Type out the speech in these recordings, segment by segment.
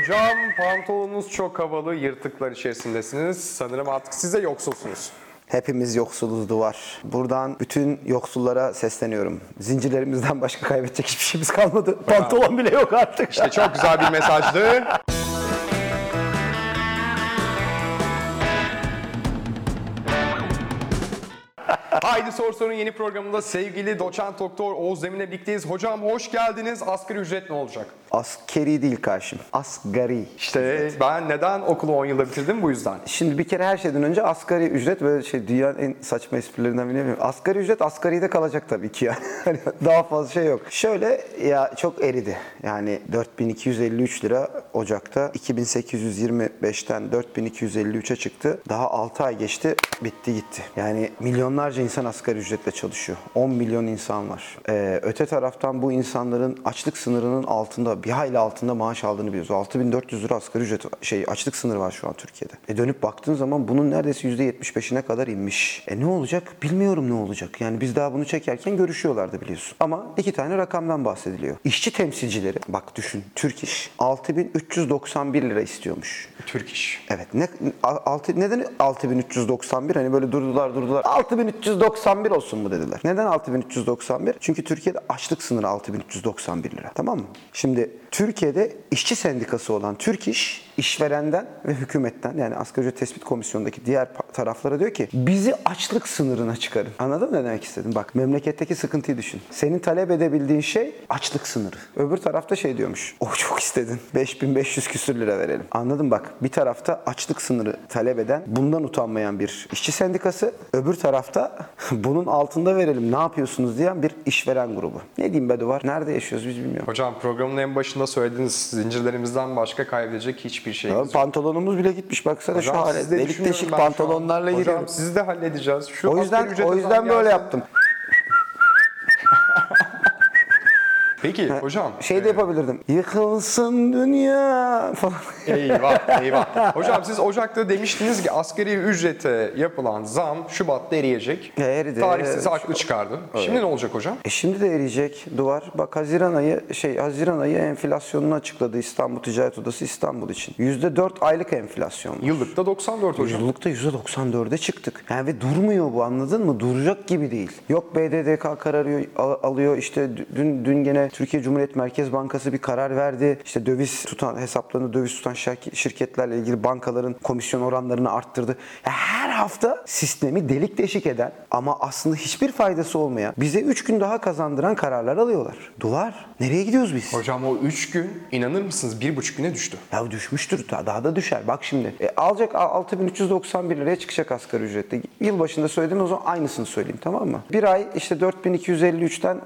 Hocam pantolonunuz çok havalı, yırtıklar içerisindesiniz. Sanırım artık size yoksulsunuz. Hepimiz yoksuluz duvar. Buradan bütün yoksullara sesleniyorum. Zincirlerimizden başka kaybedecek hiçbir şeyimiz kalmadı. Pantolon bile yok artık. İşte çok güzel bir mesajdı. Haydi Sor Sorun yeni programında sevgili doçent doktor Oğuz Demir'le birlikteyiz. Hocam hoş geldiniz. Asgari ücret ne olacak? Askeri değil karşım. Asgari. İşte ben neden okulu 10 yılda bitirdim bu yüzden. Şimdi bir kere her şeyden önce asgari ücret böyle şey dünyanın en saçma esprilerinden biri bilmiyorum. Asgari ücret asgaride kalacak tabii ki yani. Hani Daha fazla şey yok. Şöyle ya çok eridi. Yani 4253 lira Ocak'ta 2825'ten 4253'e çıktı. Daha 6 ay geçti bitti gitti. Yani milyonlarca insan asgari ücretle çalışıyor. 10 milyon insan var. Ee, öte taraftan bu insanların açlık sınırının altında bir hayli altında maaş aldığını biliyoruz. 6400 lira asgari ücret şey açlık sınırı var şu an Türkiye'de. E dönüp baktığın zaman bunun neredeyse %75'ine kadar inmiş. E ne olacak? Bilmiyorum ne olacak. Yani biz daha bunu çekerken görüşüyorlardı biliyorsun. Ama iki tane rakamdan bahsediliyor. İşçi temsilcileri bak düşün Türk İş 6391 lira istiyormuş. Türk iş. Evet. Ne, altı, neden 6391? Hani böyle durdular durdular. 6391 olsun mu dediler. Neden 6391? Çünkü Türkiye'de açlık sınırı 6391 lira. Tamam mı? Şimdi it Türkiye'de işçi sendikası olan Türk İş, işverenden ve hükümetten yani asgari ücret tespit komisyonundaki diğer taraflara diyor ki bizi açlık sınırına çıkarın. Anladın mı ne demek istedim? Bak memleketteki sıkıntıyı düşün. Senin talep edebildiğin şey açlık sınırı. Öbür tarafta şey diyormuş. O çok istedin. 5500 küsür lira verelim. Anladın bak. Bir tarafta açlık sınırı talep eden, bundan utanmayan bir işçi sendikası. Öbür tarafta bunun altında verelim ne yapıyorsunuz diyen bir işveren grubu. Ne diyeyim be duvar? Nerede yaşıyoruz biz bilmiyorum. Hocam programın en başında söylediğiniz zincirlerimizden başka kaybedecek hiçbir şeyimiz yok. pantolonumuz bile gitmiş baksana Hocam, şu hale. Delik deşik pantolonlarla Hocam giriyorum. sizi de halledeceğiz. Şu O yüzden o yüzden böyle gelsin. yaptım. Peki hocam. Şey de yapabilirdim. Yıkılsın dünya falan. Eyvah eyvah. Hocam siz Ocak'ta demiştiniz ki asgari ücrete yapılan zam Şubat'ta eriyecek. E, eridi. Tarih sizi Evet. haklı çıkardı. Şimdi ne olacak hocam? E şimdi de eriyecek duvar. Bak Haziran ayı şey Haziran ayı enflasyonunu açıkladı İstanbul Ticaret Odası İstanbul için. %4 aylık enflasyon. var. Yıllıkta 94 hocam. Yıllıkta %94'e çıktık. Yani ve durmuyor bu anladın mı? Duracak gibi değil. Yok BDDK kararı al- alıyor işte dün dün gene Türkiye Cumhuriyet Merkez Bankası bir karar verdi. İşte döviz tutan hesaplarını döviz tutan şirk- şirketlerle ilgili bankaların komisyon oranlarını arttırdı. Ya her hafta sistemi delik deşik eden ama aslında hiçbir faydası olmayan bize 3 gün daha kazandıran kararlar alıyorlar. Duvar. Nereye gidiyoruz biz? Hocam o 3 gün inanır mısınız 1,5 güne düştü. Ya düşmüştür daha, daha da düşer. Bak şimdi e, alacak a- 6391 liraya çıkacak asgari ücrette. Yılbaşında söyledim o zaman aynısını söyleyeyim tamam mı? Bir ay işte 4253'ten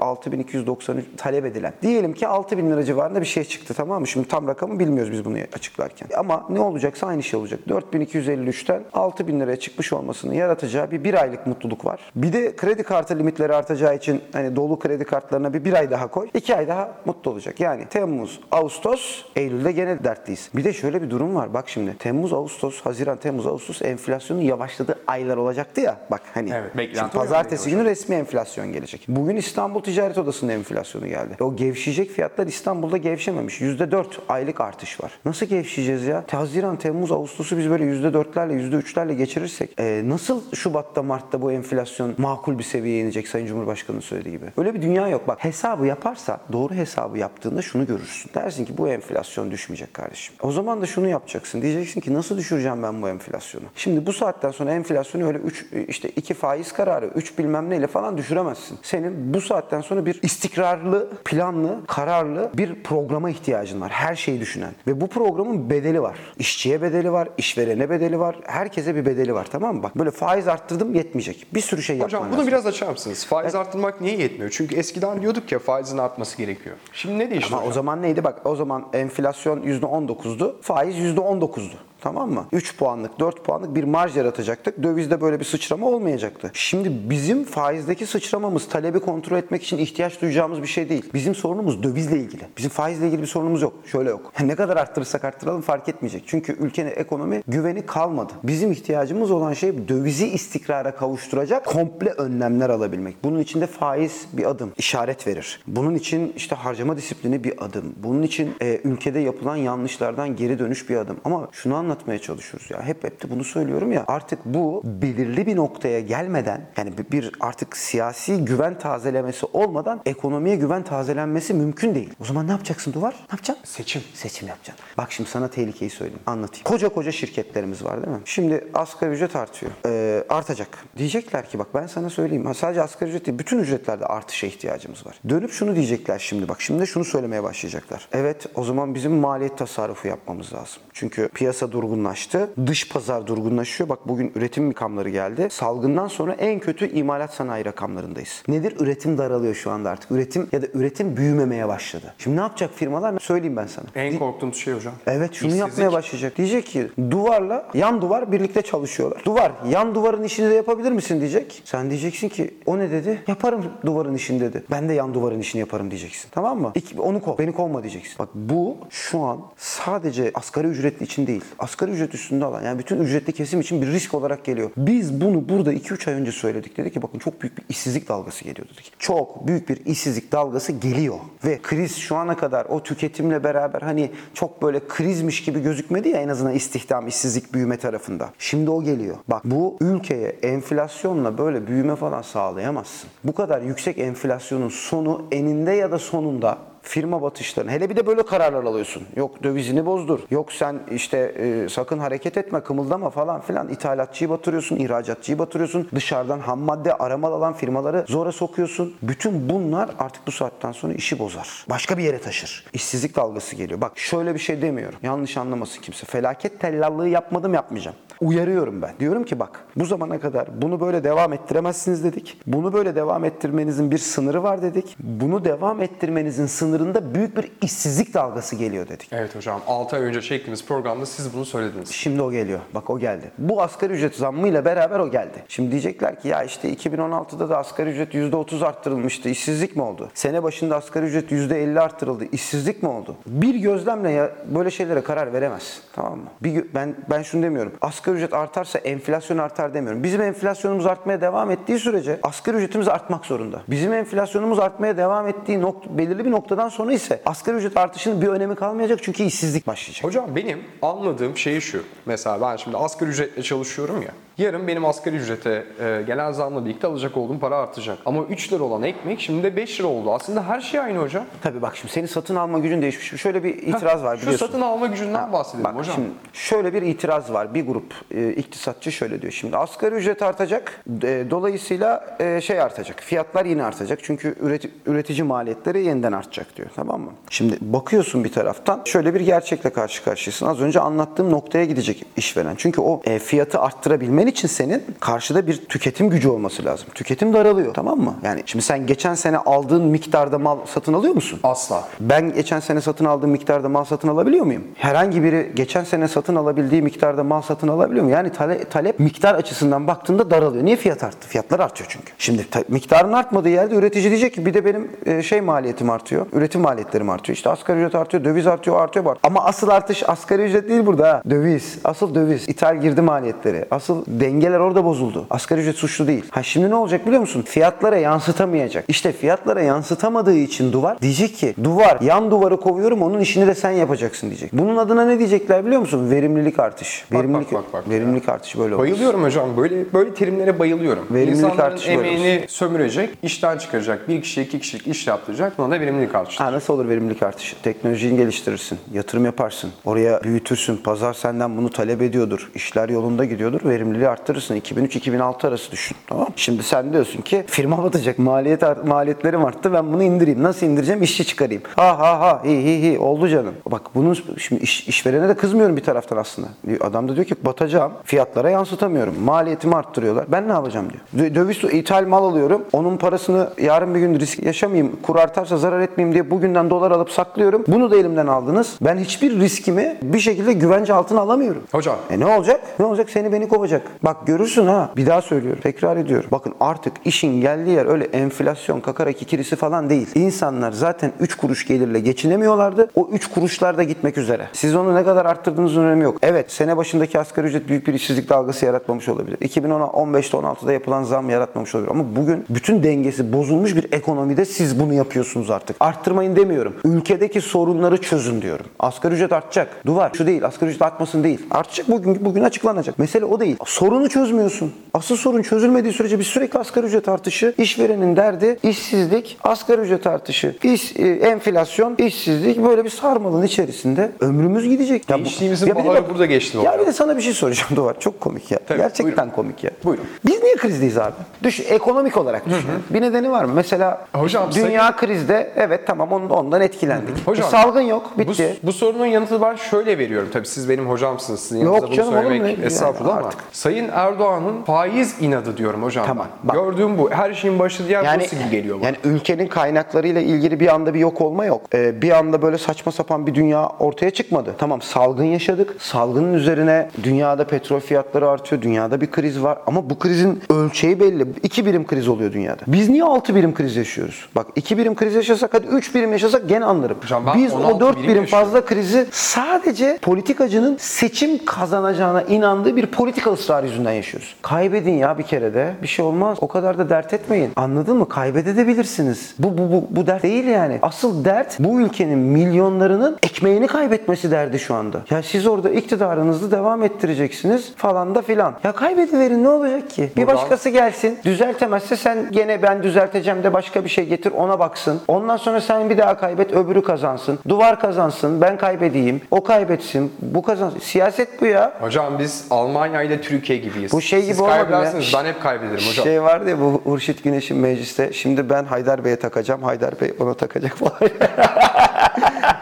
6293 talep edilen. Diyelim ki 6000 lira civarında bir şey çıktı tamam mı? Şimdi tam rakamı bilmiyoruz biz bunu açıklarken. Ama ne olacaksa aynı şey olacak. 4253'ten 6000 liraya çıkmış olmasının yaratacağı bir bir aylık mutluluk var. Bir de kredi kartı limitleri artacağı için hani dolu kredi kartlarına bir bir ay daha koy. iki ay daha mutlu olacak. Yani Temmuz, Ağustos, Eylül'de gene dertliyiz. Bir de şöyle bir durum var. Bak şimdi Temmuz, Ağustos, Haziran, Temmuz, Ağustos enflasyonun yavaşladığı aylar olacaktı ya. Bak hani Evet, şimdi pazartesi günü resmi enflasyon gelecek. Bugün İstanbul Ticaret Odası'nın enflasyonu geldi. O gevşeyecek fiyatlar İstanbul'da gevşememiş. %4 aylık artış var. Nasıl gevşeyeceğiz ya? Haziran, Temmuz, Ağustos'u biz böyle %4'lerle, %3'lerle geçirirsek e, nasıl Şubat'ta, Mart'ta bu enflasyon makul bir seviyeye inecek Sayın Cumhurbaşkanı'nın söylediği gibi? Öyle bir dünya yok. Bak hesabı yaparsa, doğru hesabı yaptığında şunu görürsün. Dersin ki bu enflasyon düşmeyecek kardeşim. O zaman da şunu yapacaksın. Diyeceksin ki nasıl düşüreceğim ben bu enflasyonu? Şimdi bu saatten sonra enflasyonu öyle 3 işte 2 faiz kararı, 3 bilmem neyle falan düşüremezsin. Senin bu saatten sonra bir istikrarlı, planlı, kararlı bir programa ihtiyacın var. Her şeyi düşünen. Ve bu programın bedeli var. İşçiye bedeli var, işverene bedeli var. Herkese bir bedeli var tamam mı? Bak böyle faiz arttırdım yetmeyecek. Bir sürü şey Hocam yapman bunu lazım. biraz açar mısınız? Faiz arttırmak niye yetmiyor? Çünkü eskiden diyorduk ya faizin artması gerekiyor. Şimdi ne değişti Ama o hocam? zaman neydi? Bak o zaman enflasyon %19'du, faiz %19'du. Tamam mı? 3 puanlık, 4 puanlık bir marj yaratacaktık. Dövizde böyle bir sıçrama olmayacaktı. Şimdi bizim faizdeki sıçramamız talebi kontrol etmek için ihtiyaç duyacağımız bir şey değil. Bizim sorunumuz dövizle ilgili. Bizim faizle ilgili bir sorunumuz yok. Şöyle yok. Ne kadar arttırırsak arttıralım fark etmeyecek. Çünkü ülkenin ekonomi güveni kalmadı. Bizim ihtiyacımız olan şey dövizi istikrara kavuşturacak komple önlemler alabilmek. Bunun için de faiz bir adım, işaret verir. Bunun için işte harcama disiplini bir adım. Bunun için e, ülkede yapılan yanlışlardan geri dönüş bir adım. Ama şunu anlatmaya çalışıyoruz ya. Hep hep de bunu söylüyorum ya. Artık bu belirli bir noktaya gelmeden yani bir- artık siyasi güven tazelemesi olmadan ekonomiye güven tazelenmesi mümkün değil. O zaman ne yapacaksın Duvar? Ne yapacaksın? Seçim. Seçim yapacaksın. Bak şimdi sana tehlikeyi söyleyeyim. Anlatayım. Koca koca şirketlerimiz var değil mi? Şimdi asgari ücret artıyor. Ee, artacak. Diyecekler ki bak ben sana söyleyeyim. Ha, sadece asgari ücret değil. Bütün ücretlerde artışa ihtiyacımız var. Dönüp şunu diyecekler şimdi bak. Şimdi şunu söylemeye başlayacaklar. Evet o zaman bizim maliyet tasarrufu yapmamız lazım. Çünkü piyasa durgunlaştı. Dış pazar durgunlaşıyor. Bak bugün üretim rakamları geldi. Salgından sonra en kötü imalat sanayi rakamlarındayız. Nedir? Üretim daralıyor şu anda artık. Üretim ya da üretim büyümemeye başladı. Şimdi ne yapacak firmalar? Söyleyeyim ben sana. En korktuğumuz şey hocam. Evet şunu İşsizlik. yapmaya başlayacak. Diyecek ki duvarla yan duvar birlikte çalışıyorlar. Duvar yan duvarın işini de yapabilir misin diyecek. Sen diyeceksin ki o ne dedi? Yaparım duvarın işini dedi. Ben de yan duvarın işini yaparım diyeceksin. Tamam mı? İki, onu kov. Beni kovma diyeceksin. Bak bu şu an sadece asgari ücretli için değil. Asgari ücret üstünde alan yani bütün ücretli kesim için bir risk olarak geliyor. Biz bunu burada 2-3 ay önce söyledik. Dedik ki bakın çok büyük bir işsizlik dalgası geliyor dedik. Çok büyük bir işsizlik dalgası geliyor. Ve kriz şu ana kadar o tüketimle beraber hani çok böyle krizmiş gibi gözükmedi ya en azından istihdam, işsizlik, büyüme tarafında. Şimdi o geliyor. Bak bu ülkeye enflasyonla böyle büyüme falan sağlayamazsın. Bu kadar yüksek enflasyonun sonu eninde ya da sonunda firma batışlarını hele bir de böyle kararlar alıyorsun. Yok dövizini bozdur. Yok sen işte e, sakın hareket etme, kımıldama falan filan. İthalatçıyı batırıyorsun, ihracatçıyı batırıyorsun. Dışarıdan ham madde aramal alan firmaları zora sokuyorsun. Bütün bunlar artık bu saatten sonra işi bozar. Başka bir yere taşır. İşsizlik dalgası geliyor. Bak şöyle bir şey demiyorum. Yanlış anlamasın kimse. Felaket tellallığı yapmadım yapmayacağım. Uyarıyorum ben. Diyorum ki bak bu zamana kadar bunu böyle devam ettiremezsiniz dedik. Bunu böyle devam ettirmenizin bir sınırı var dedik. Bunu devam ettirmenizin sınırında büyük bir işsizlik dalgası geliyor dedik. Evet hocam 6 ay önce çektiğimiz programda siz bunu söylediniz. Şimdi o geliyor. Bak o geldi. Bu asgari ücret zammıyla beraber o geldi. Şimdi diyecekler ki ya işte 2016'da da asgari ücret %30 arttırılmıştı. İşsizlik mi oldu? Sene başında asgari ücret %50 arttırıldı. İşsizlik mi oldu? Bir gözlemle ya böyle şeylere karar veremez. Tamam mı? Bir ben ben şunu demiyorum. Asgari ücret artarsa enflasyon artar demiyorum. Bizim enflasyonumuz artmaya devam ettiği sürece asgari ücretimiz artmak zorunda. Bizim enflasyonumuz artmaya devam ettiği nokta, belirli bir noktadan sonra ise asgari ücret artışının bir önemi kalmayacak çünkü işsizlik başlayacak. Hocam benim anladığım şey şu. Mesela ben şimdi asgari ücretle çalışıyorum ya. Yarın benim asgari ücrete e, gelen zamla birlikte alacak olduğum para artacak. Ama 3 lira olan ekmek şimdi de 5 lira oldu. Aslında her şey aynı hocam. Tabii bak şimdi senin satın alma gücün değişmiş. Şöyle bir itiraz var Şu biliyorsun. satın alma gücünden bahsedelim Bak hocam. şimdi şöyle bir itiraz var. Bir grup e, iktisatçı şöyle diyor. Şimdi asgari ücret artacak. e, dolayısıyla e, şey artacak. Fiyatlar yine artacak. Çünkü üreti- üretici maliyetleri yeniden artacak diyor. Tamam mı? Şimdi bakıyorsun bir taraftan şöyle bir gerçekle karşı karşıyasın. Az önce anlattığım noktaya gidecek işveren. Çünkü o e, fiyatı arttırabilmen için senin karşıda bir tüketim gücü olması lazım. Tüketim daralıyor. Tamam mı? Yani şimdi sen geçen sene aldığın miktarda mal satın alıyor musun? Asla. Ben geçen sene satın aldığım miktarda mal satın alabiliyor muyum? Herhangi biri geçen sene satın alabildiği miktarda mal satın alabiliyor mu? Yani tale- talep miktar açısından baktığında daralıyor. Niye fiyat arttı? Fiyatlar artıyor çünkü. Şimdi ta- miktarın artmadığı yerde üretici diyecek ki bir de benim e, şey maliyetim artıyor. Üretim maliyetlerim artıyor. İşte asgari ücret artıyor, döviz artıyor, artıyor, artıyor. Ama asıl artış asgari ücret değil burada ha. Döviz. Asıl döviz. İthal girdi maliyetleri. Asıl dengeler orada bozuldu. Asgari ücret suçlu değil. Ha şimdi ne olacak biliyor musun? Fiyatlara yansıtamayacak. İşte fiyatlara yansıtamadığı için duvar diyecek ki duvar yan duvarı kovuyorum onun işini de sen yapacaksın diyecek. Bunun adına ne diyecekler biliyor musun? Verimlilik artış. Bak, Verimlilik, bak, bak, bak verimlilik artışı böyle olur. Bayılıyorum hocam. Böyle böyle terimlere bayılıyorum. Verimlilik İnsanların artışı emeğini sömürecek, işten çıkaracak, bir kişi iki kişilik iş yaptıracak. Buna da verimlilik artışı. Ha nasıl olur verimlilik artışı? Teknolojiyi geliştirirsin, yatırım yaparsın, oraya büyütürsün, pazar senden bunu talep ediyordur, işler yolunda gidiyordur, verimliliği arttırırsın. 2003-2006 arası düşün. Tamam? Şimdi sen diyorsun ki firma batacak. Maliyet art- maliyetlerim arttı. Ben bunu indireyim. Nasıl indireceğim? İşçi çıkarayım. Ha ha ha hi hi hi oldu canım. Bak bunun şimdi iş, işverene de kızmıyorum bir taraftan aslında. Adam da diyor ki batacağım. Fiyatlara yansıtamıyorum. Maliyetimi arttırıyorlar. Ben ne yapacağım diyor. Dö- Döviz ithal mal alıyorum. Onun parasını yarın bir gün risk yaşamayayım. Kur artarsa zarar etmeyeyim diye bugünden dolar alıp saklıyorum. Bunu da elimden aldınız. Ben hiçbir riskimi bir şekilde güvence altına alamıyorum. Hocam. E ne olacak? Ne olacak? Seni beni kovacak. Bak görürsün ha. Bir daha söylüyorum. Tekrar ediyorum. Bakın artık işin geldiği yer öyle enflasyon, kakara kikirisi falan değil. İnsanlar zaten 3 kuruş gelirle geçinemiyorlardı. O 3 kuruşlar da gitmek üzere. Siz onu ne kadar arttırdığınızın önemi yok. Evet sene başındaki asgari ücret büyük bir işsizlik dalgası yaratmamış olabilir. 2015'te 16'da yapılan zam yaratmamış olabilir. Ama bugün bütün dengesi bozulmuş bir ekonomide siz bunu yapıyorsunuz artık. Arttırmayın demiyorum. Ülkedeki sorunları çözün diyorum. Asgari ücret artacak. Duvar şu değil. Asgari ücret artmasın değil. Artacak bugün bugün açıklanacak. Mesele o değil. Sorunu çözmüyorsun. Asıl sorun çözülmediği sürece biz sürekli asgari ücret artışı, işverenin derdi işsizlik, asgari ücret artışı, iş, e, enflasyon, işsizlik böyle bir sarmalın içerisinde ömrümüz gidecek. Ya bu- Gençliğimizin bir de baharı bak- burada geçti Ya bir de sana bir şey soracağım Duvar. Çok komik ya. Tabii, Gerçekten buyurun. komik ya. Buyurun. Biz niye krizdeyiz abi? Düşün, ekonomik olarak düşün. Bir nedeni var mı? Mesela Hocam, dünya krizde evet tamam on- ondan etkilendik. Hocam, Bir salgın yok Bu, bitti. bu sorunun yanıtını ben şöyle veriyorum. Tabii siz benim hocamsınız. Sizin Yok yanınızda bunu canım, olur mu? söylemek Yani estağfurullah ama artık. Sayın Erdoğan'ın faiz inadı diyorum hocam Tamam, bak. Gördüğüm bu. Her şeyin başı diğer Yani, burası gibi geliyor bana. yani ülkenin kaynaklarıyla ilgili bir anda bir yok olma yok. Ee, bir anda böyle saçma sapan bir dünya ortaya çıkmadı. Tamam salgın yaşadık. Salgının üzerine dünyada petrol fiyatları artıyor. Dünyada bir kriz var. Ama bu krizin ölçeği belli. İki birim kriz oluyor dünyada. Biz niye altı birim kriz yaşıyoruz? Bak iki birim kriz yaşasak hadi üç birim yaşasak gene anlarım. Hocam Biz 16 o dört birim birim fazla krizi sadece politikacının seçim kazanacağına inandığı bir politika ısrarı yüzünden yaşıyoruz. Kaybedin ya bir kere de. Bir şey olmaz. O kadar da dert etmeyin. Anladın mı? Kaybedebilirsiniz. Bu, bu, bu, bu dert değil yani. Asıl dert bu ülkenin milyonlarının ekmeğini kaybetmesi derdi şu anda. Ya siz orada iktidarınızı devam ettireceksiniz falan da filan. Ya kaybediverin ne olacak ki? Bir başkası gelsin. Düzeltemezse sen gene ben düzelteceğim de başka bir şey getir ona baksın. Ondan sonra sen bir daha kaybet öbürü kazansın. Duvar kazansın ben kaybedeyim. O kaybetsin. Bu kazansın. Siyaset bu ya. Hocam biz Almanya ile Türkiye gibiyiz. Bu şey gibi Siz kaybedersiniz, ben hep kaybederim hocam. Şey vardı ya bu Hurşit Güneş'in mecliste. Şimdi ben Haydar Bey'e takacağım. Haydar Bey ona takacak falan.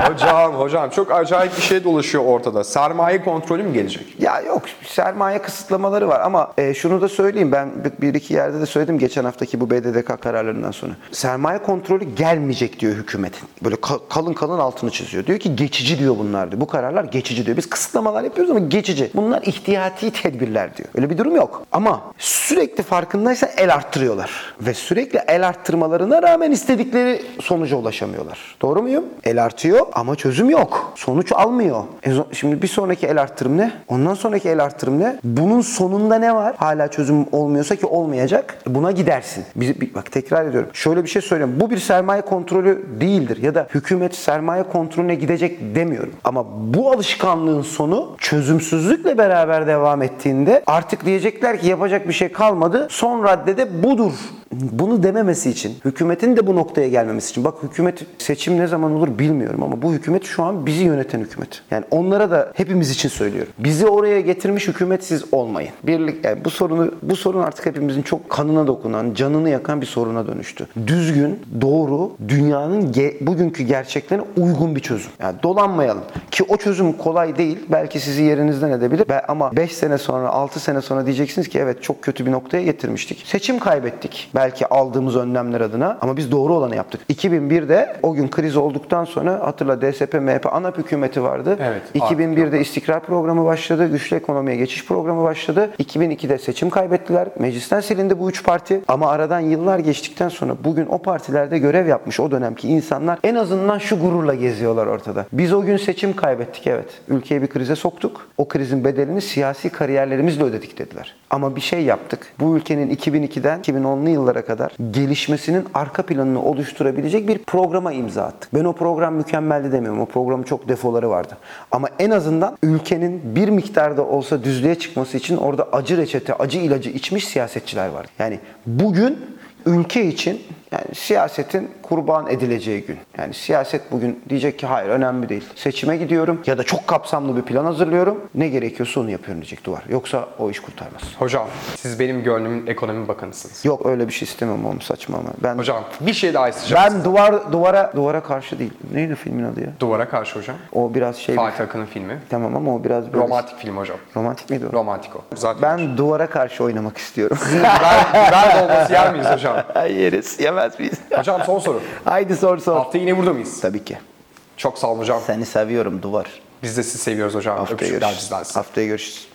Hocam hocam çok acayip bir şey dolaşıyor ortada. Sermaye kontrolü mü gelecek? Ya yok sermaye kısıtlamaları var ama e, şunu da söyleyeyim ben bir, iki yerde de söyledim geçen haftaki bu BDDK kararlarından sonra. Sermaye kontrolü gelmeyecek diyor hükümetin. Böyle ka- kalın kalın altını çiziyor. Diyor ki geçici diyor bunlar diyor. Bu kararlar geçici diyor. Biz kısıtlamalar yapıyoruz ama geçici. Bunlar ihtiyati tedbirler diyor. Öyle bir durum yok. Ama sürekli farkındaysan el arttırıyorlar. Ve sürekli el arttırmalarına rağmen istedikleri sonuca ulaşamıyorlar. Doğru muyum? El artıyor ama çözüm yok. Sonuç almıyor. E şimdi bir sonraki el arttırım ne? Ondan sonraki el arttırım ne? Bunun sonunda ne var? Hala çözüm olmuyorsa ki olmayacak. Buna gidersin. Bir- bak tekrar ediyorum. Şöyle bir şey söyleyeyim. Bu bir sermaye kontrolü değildir. Ya da hükümet sermaye kontrolüne gidecek demiyorum. Ama bu alışkanlığın sonu çözümsüzlükle beraber devam ettiğinde artık diyecekler ki yapacak bir şey kalmadı. Son raddede budur. Bunu dememesi için, hükümetin de bu noktaya gelmemesi için. Bak hükümet seçim ne zaman olur bilmiyorum ama bu hükümet şu an bizi yöneten hükümet. Yani onlara da hepimiz için söylüyorum. Bizi oraya getirmiş hükümet siz olmayın. Birlik yani bu sorunu bu sorun artık hepimizin çok kanına dokunan, canını yakan bir soruna dönüştü. Düzgün, doğru, dünyanın ge- bugünkü gerçeklerine uygun bir çözüm. Yani dolanmayalım. Ki o çözüm kolay değil. Belki sizi yerinizden edebilir. Ama 5 sene sonra, 6 sene sonra diyeceksiniz ki evet çok kötü bir noktaya getirmiştik. Seçim kaybettik. Belki aldığımız önlemler adına ama biz doğru olanı yaptık. 2001'de o gün kriz olduktan sonra hatırla DSP, MHP ANAP hükümeti vardı. Evet, 2001'de istikrar programı başladı. Güçlü ekonomiye geçiş programı başladı. 2002'de seçim kaybettiler. Meclisten silindi bu üç parti. Ama aradan yıllar geçtikten sonra bugün o partilerde görev yapmış o dönemki insanlar en azından şu gururla geziyorlar ortada. Biz o gün seçim kaybettik evet. Ülkeyi bir krize soktuk. O krizin bedelini siyasi kariyerlerimizle ödedik dediler. Ama bir şey yaptık. Bu ülkenin 2002'den 2010'lu yıllara kadar gelişmesinin arka planını oluşturabilecek bir programa imza attık. Ben o program mükemmeldi demiyorum. O programın çok defoları vardı. Ama en azından ülkenin bir miktarda olsa düzlüğe çıkması için orada acı reçete, acı ilacı içmiş siyasetçiler vardı. Yani bugün ülke için Yani siyasetin kurban edileceği gün. Yani siyaset bugün diyecek ki hayır önemli değil. Seçime gidiyorum ya da çok kapsamlı bir plan hazırlıyorum. Ne gerekiyorsa onu yapıyorum diyecek duvar. Yoksa o iş kurtarmaz. Hocam siz benim gönlümün ekonomi bakanısınız. Yok öyle bir şey istemem oğlum saçma ama. Ben Hocam bir şey daha isteyeceğim. ben duvar duvara duvara karşı değil. Neydi filmin adı ya? Duvara karşı hocam. O biraz şey Fatih Akın'ın filmi. Tamam ama o biraz böyle Romantik film hocam. romantik miydi o? Romantik o. Zaten Ben duvara karşı oynamak istiyorum. biber, biber dolması yer miyiz hocam? Yeriz. Yemez miyiz? Hocam son soru. Haydi sor sor. Hafta yine burada mıyız? Tabii ki. Çok sağ olun hocam. Seni seviyorum duvar. Biz de sizi seviyoruz hocam. Haftaya Öpücükler görüşürüz. Haftaya görüşürüz.